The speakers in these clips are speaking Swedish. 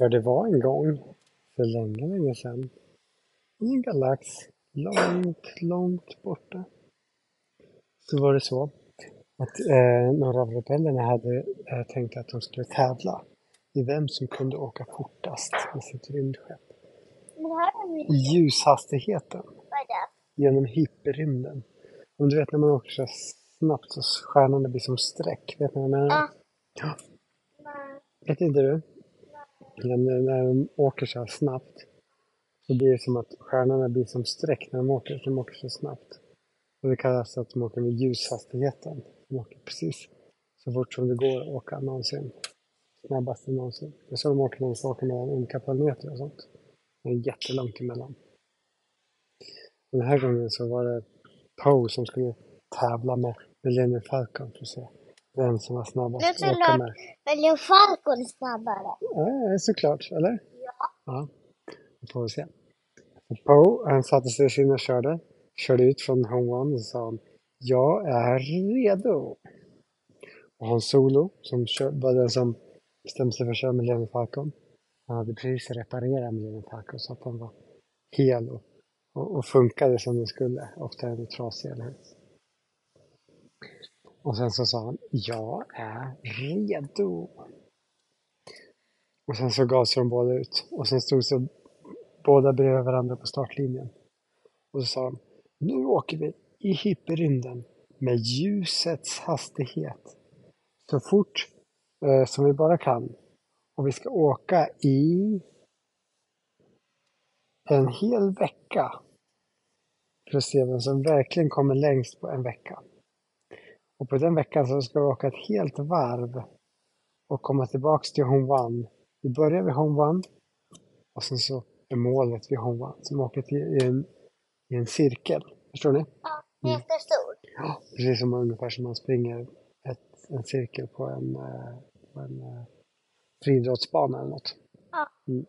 För det var en gång, för länge, länge sedan, i en galax långt, långt borta, så var det så att eh, några av rebellerna hade eh, tänkt att de skulle tävla i vem som kunde åka fortast med sitt rymdskepp. I ljushastigheten genom hyperrymden. Om du vet när man åker så snabbt så stjärnorna blir som streck. Vet ni vad jag menar? Ja. Vet inte du? När, när de åker så här snabbt så blir det som att stjärnorna blir som streck när de åker. De åker så snabbt. Och det kallas att de åker med ljushastigheten. De åker precis så fort som det går att åka någonsin. Snabbast någonsin. Det är så de åker när de åker mellan olika planeter och sånt. Det är jättelångt emellan. Den här gången så var det Poe som skulle tävla med Millennium Falcon för att se vem som var snabbast att med. Väljer Falcon snabbare? Ja, såklart, eller? Ja. Ja, då får vi se. Poe, han satte sig i sin och körde. Körde ut från Home One och sa han, jag är redo. Och Han Solo, som var den som bestämde sig för att köra Millennium Falcon. Han hade precis reparerat Millennium Falcon så att den var hel och, och, och funkade som den skulle. Ofta är den trasig, eller hur? Och sen så sa han, jag är redo. Och sen så gav sig de båda ut. Och sen stod så båda bredvid varandra på startlinjen. Och så sa de, nu åker vi i hyperrymden med ljusets hastighet. Så fort eh, som vi bara kan. Och vi ska åka i en hel vecka. För att se vem som verkligen kommer längst på en vecka. Och på den veckan så ska vi åka ett helt varv och komma tillbaks till Home One. Vi börjar vid Home One och sen så är målet vid Home One som åker till, i, en, i en cirkel. Förstår ni? Ja, jättestor. Ja. Precis som ungefär som man springer ett, en cirkel på en, eh, på en eh, friidrottsbana eller något. Ja. Mm.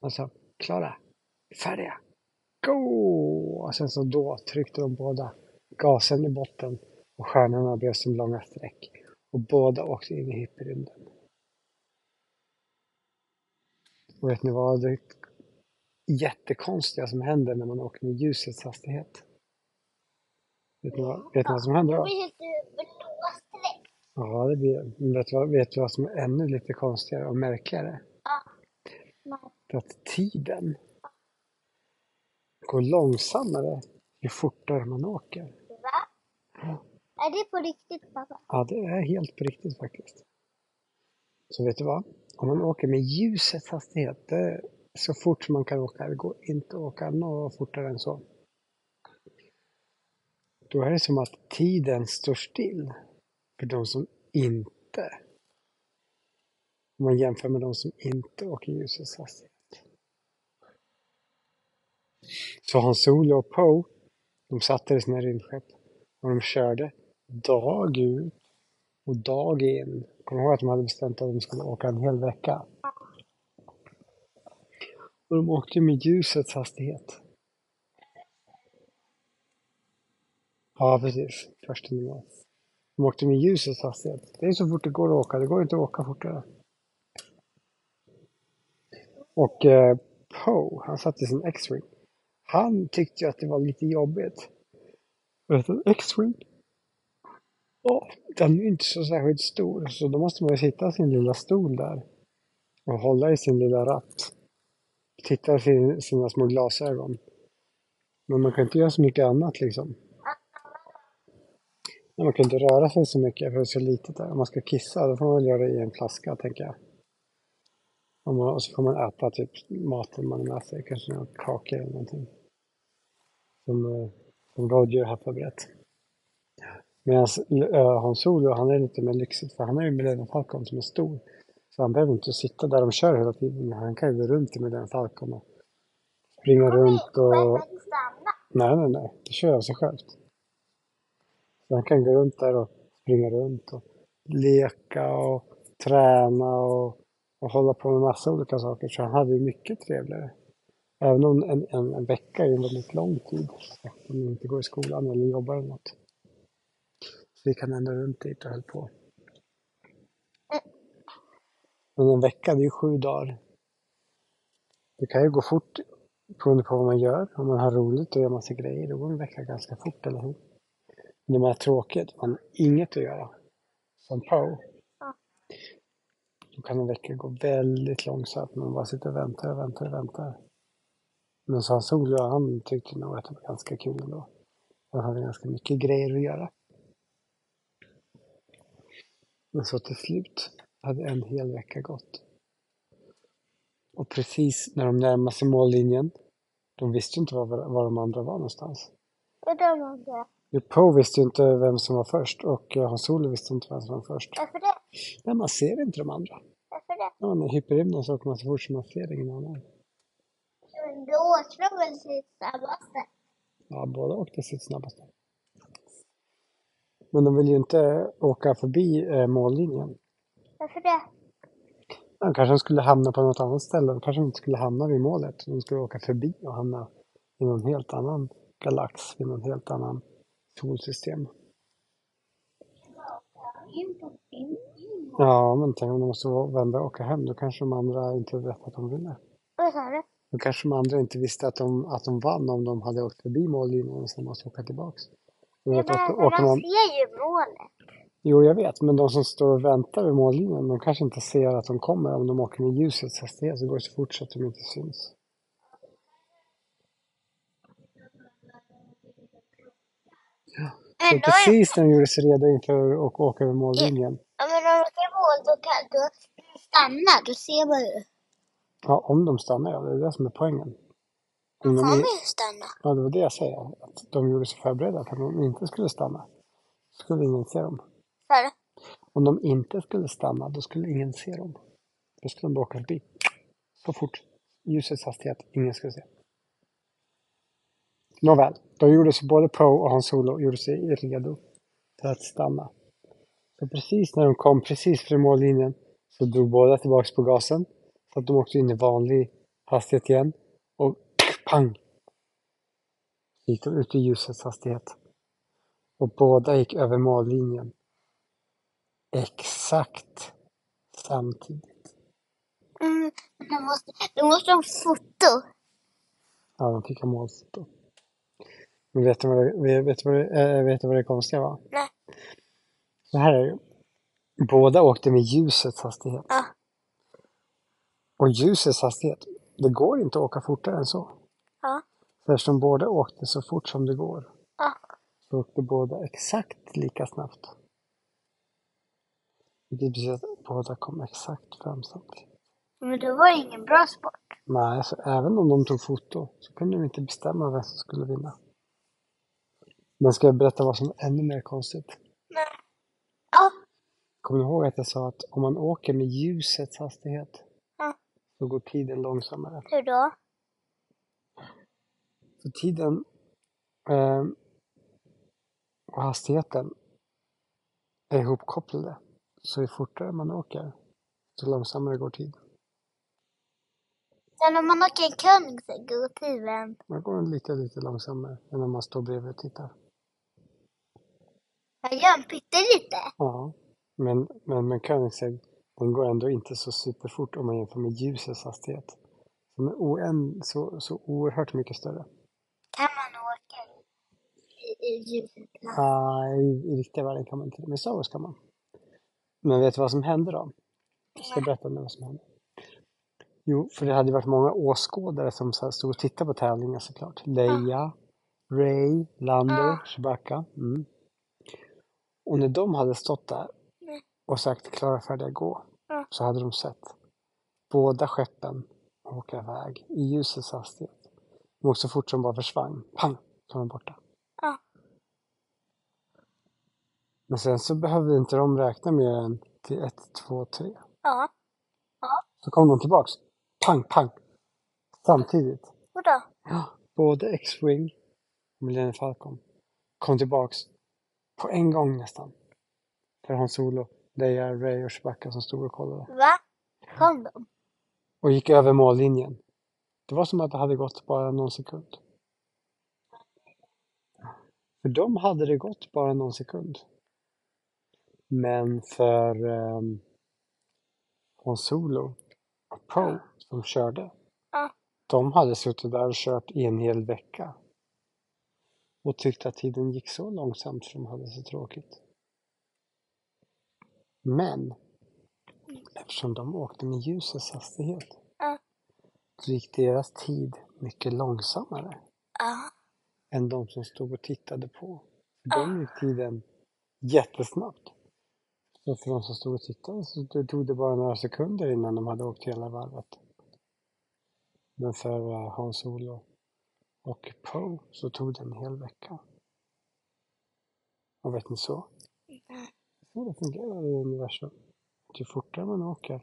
Och så, klara, färdiga, go! Och sen så då tryckte de båda gasen i botten och stjärnorna blev som långa streck. Och båda åkte in i hyperrymden. Och vet ni vad det jättekonstiga som händer när man åker med ljusets hastighet? Vet ni vad, vet ni vad som händer då? Ja, det blir Men vet du vad, vet du vad som är ännu lite konstigare och märkligare? Ja. Att tiden går långsammare ju fortare man åker. Är det på riktigt pappa? Ja, det är helt på riktigt faktiskt. Så vet du vad? Om man åker med ljusets hastighet, det är så fort man kan åka. Det går inte att åka något fortare än så. Då är det som att tiden står still för de som inte, om man jämför med de som inte åker ljusets hastighet. Så Hans Solo och Poe, de satte i sina rymdskepp och de körde dag ut och dag in. Kommer ihåg att de hade bestämt att de skulle åka en hel vecka. Och de åkte med ljusets hastighet. Ja, precis. Första nivån. De åkte med ljusets hastighet. Det är så fort det går att åka. Det går inte att åka fortare. Och eh, Poe, han satt i sin X-Wing. Han tyckte ju att det var lite jobbigt. Vet du, X-Wing? Ja, den är inte så särskilt stor, så då måste man ju sitta i sin lilla stol där och hålla i sin lilla ratt. Titta i sin, sina små glasögon. Men man kan inte göra så mycket annat liksom. Men Man kan inte röra sig så mycket för det är så litet där. Om man ska kissa, då får man väl göra det i en flaska, tänker jag. Och, man, och så får man äta typ maten man har med sig, kanske några kakor eller någonting. Som, eh, som Roger har förberett. Medan äh, Hans Solo, han är lite mer lyxigt för han har ju Millennium Falcon som är stor. Så han behöver inte sitta där de kör hela tiden. men Han kan ju gå runt i Millennium Falcon och springa runt och... Nej, nej, nej. Det kör av sig självt. Så han kan gå runt där och springa runt och leka och träna och, och hålla på med massa olika saker. Så han hade ju mycket trevligare. Även om en, en, en vecka är en väldigt lång tid. Om man inte går i skolan eller jobbar eller något. Så vi kan ändå runt dit och höll på. Men en vecka, det är ju sju dagar. Det kan ju gå fort beroende på vad man gör. Om man har roligt och gör massa grejer, då går en vecka ganska fort, eller hur? Men om man har tråkigt, man har inget att göra, som Ja. då kan en vecka gå väldigt långsamt. Man bara sitter och väntar och väntar och väntar. Men så han Solo, han tyckte nog att det var ganska kul ändå. Han hade ganska mycket grejer att göra. Men så till slut hade en hel vecka gått. Och precis när de närmade sig mållinjen, de visste ju inte var, var de andra var någonstans. Och de andra. Poe visste ju inte vem som var först och eh, Hans Solo visste inte vem som var först. Varför det? Nej, man ser inte de andra. Varför det? När man är i hyperrymden så åker man så fort som man ser ingen annan. Men då åker de väl sitt snabbaste? Ja, båda åkte sitt snabbaste. Men de vill ju inte åka förbi eh, mållinjen. Varför det? De kanske skulle hamna på något annat ställe. De kanske inte skulle hamna vid målet. De skulle åka förbi och hamna i någon helt annan galax, i någon helt annan solsystem. Ja, men tänk om de måste vända och åka hem. Då kanske de andra inte vet att de vinner. Vad sa du? Då kanske de andra inte visste att de, att de vann om de hade åkt förbi mållinjen och sen måste åka tillbaks. Ja, men de man, ser ju målet. jo, jag vet, men de som står och väntar vid mållinjen, de kanske inte ser att de kommer. Om de åker med ljusets hastighet så går det så fort så att de inte syns. Så Ändå är... precis när de gjorde sig redo inför att åka över mållinjen, Ja, men om de åker mål då kan du stanna. Då ser man ju. ja, om de stannar, ja, det är det som är poängen. Om de, kommer ju stanna. ja, det var det jag säger, att de gjorde sig förberedda för att de inte skulle stanna. skulle ingen se dem. Du? Om de inte skulle stanna, då skulle ingen se dem. Då skulle de bara åka förbi. Så fort. Ljusets hastighet. Ingen skulle se. Nåväl, då gjorde sig både Poe och Hans Solo gjorde sig redo för att stanna. Så precis när de kom precis fram mållinjen så drog båda tillbaks på gasen. Så att de åkte in i vanlig hastighet igen. Och pang! Gick de ut i ljusets hastighet. Och båda gick över mållinjen. Exakt samtidigt. Mm, då måste, då måste de foto. Ja, de fick ha målfoto. Men vet du vad det, vet du vad det, äh, vet du vad det konstiga var? Nej. Så här är det. Båda åkte med ljusets hastighet. Ja. Och ljusets hastighet, det går inte att åka fortare än så. Ja. För eftersom båda åkte så fort som det går Ja. så åkte båda exakt lika snabbt. Det betyder att båda kom exakt fram samtidigt. Men då var det ingen bra sport. Nej, alltså, även om de tog foto så kunde de inte bestämma vem som skulle vinna. Men ska jag berätta vad som är ännu mer konstigt? Nej. Ja. Kommer du ihåg att jag sa att om man åker med ljusets hastighet Ja. så går tiden långsammare? Hur då? För tiden eh, och hastigheten är ihopkopplade. Så ju fortare man åker, så långsammare går tiden. Sen om man åker en Koenigsegg går tiden. Man går lite, lite långsammare än om man står bredvid och tittar. Jag gör en pyttelite. Ja, men, men, men Koenigsegg, den går ändå inte så superfort om man jämför med ljusets hastighet. Den är oänd, så, så oerhört mycket större. Kan man åka i, i ljuset? Ah, i, I riktiga världen kan man inte men i Star Wars kan man. Men vet du vad som hände då? Jag ska berätta nu vad som hände. Jo, för det hade varit många åskådare som så stod och tittade på tävlingen såklart. Leia, Ray, Lando, Ja. Chewbacca. Mm. Och när de hade stått där och sagt klara, färdiga, gå. Ja. Så hade de sett båda skeppen åka iväg i ljusets hastighet. Åkte så fort som bara försvann. Pang! Så var de borta. Ja. Men sen så behövde inte de räkna mer än till ett, två, tre. Ja. Så kom de tillbaks. Pang, pang! Samtidigt. Vadå? Ja, både X-Wing och Millennium Falcon kom tillbaks på en gång nästan. För Han Solo, Leia, Ray och Chewbacca som stod och kollade. Va? Kom de? Och gick över mållinjen. Det var som att det hade gått bara någon sekund. För dem hade det gått bara någon sekund. Men för um, Hans Solo och Poe som körde. Ja. De hade suttit där och kört i en hel vecka. Och tyckte att tiden gick så långsamt för de hade så tråkigt. Men eftersom de åkte med ljusets hastighet. Så gick deras tid mycket långsammare Ja. än de som stod och tittade på. För de gick tiden jättesnabbt. Så för de som stod och tittade så tog det bara några sekunder innan de hade åkt hela varvet. Men för eh, Hans Solo och Poe så tog det en hel vecka. Och vet ni så? Så det fungerar i universum. Ju fortare man åker,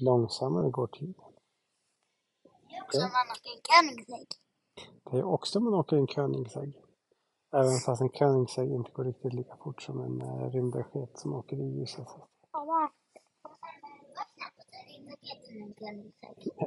långsammare går tiden. Det är också man åker en Koenigsegg. Det är också man åker en Koenigsegg. Även fast en Koenigsegg inte går riktigt lika fort som en uh, rymdraket som åker i snabbt är rymdraketen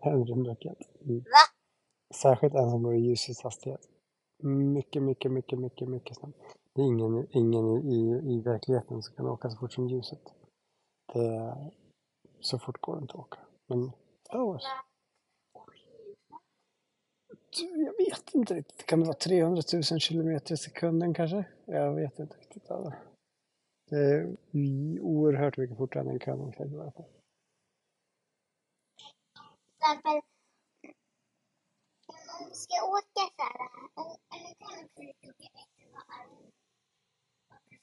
en rymdraket. Mm. Va? Särskilt en som går i ljusets hastighet. Mycket, mycket, mycket, mycket, mycket snabbt. Det är ingen, ingen i, i verkligheten som kan åka så fort som ljuset. Det, så fort går det inte att åka. Men Star Wars. Jag vet inte riktigt. Kan det vara 300 000 kilometer i sekunden kanske? Jag vet inte riktigt. Alltså. Det är oerhört mycket fortare än en Koenigsegg i alla fall. exempel om man ska åka så här, en, en Koenigsegg åker jättevarmt.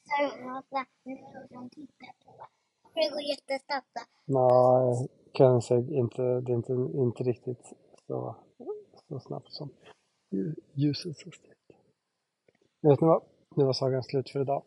Så måste människor tittar på. Det går jättesnabbt. Nej, Koenigsegg inte, det är inte, inte riktigt så, så snabbt som lju- ljusets hastighet. Vet ni vad? Nu var sagan slut för idag.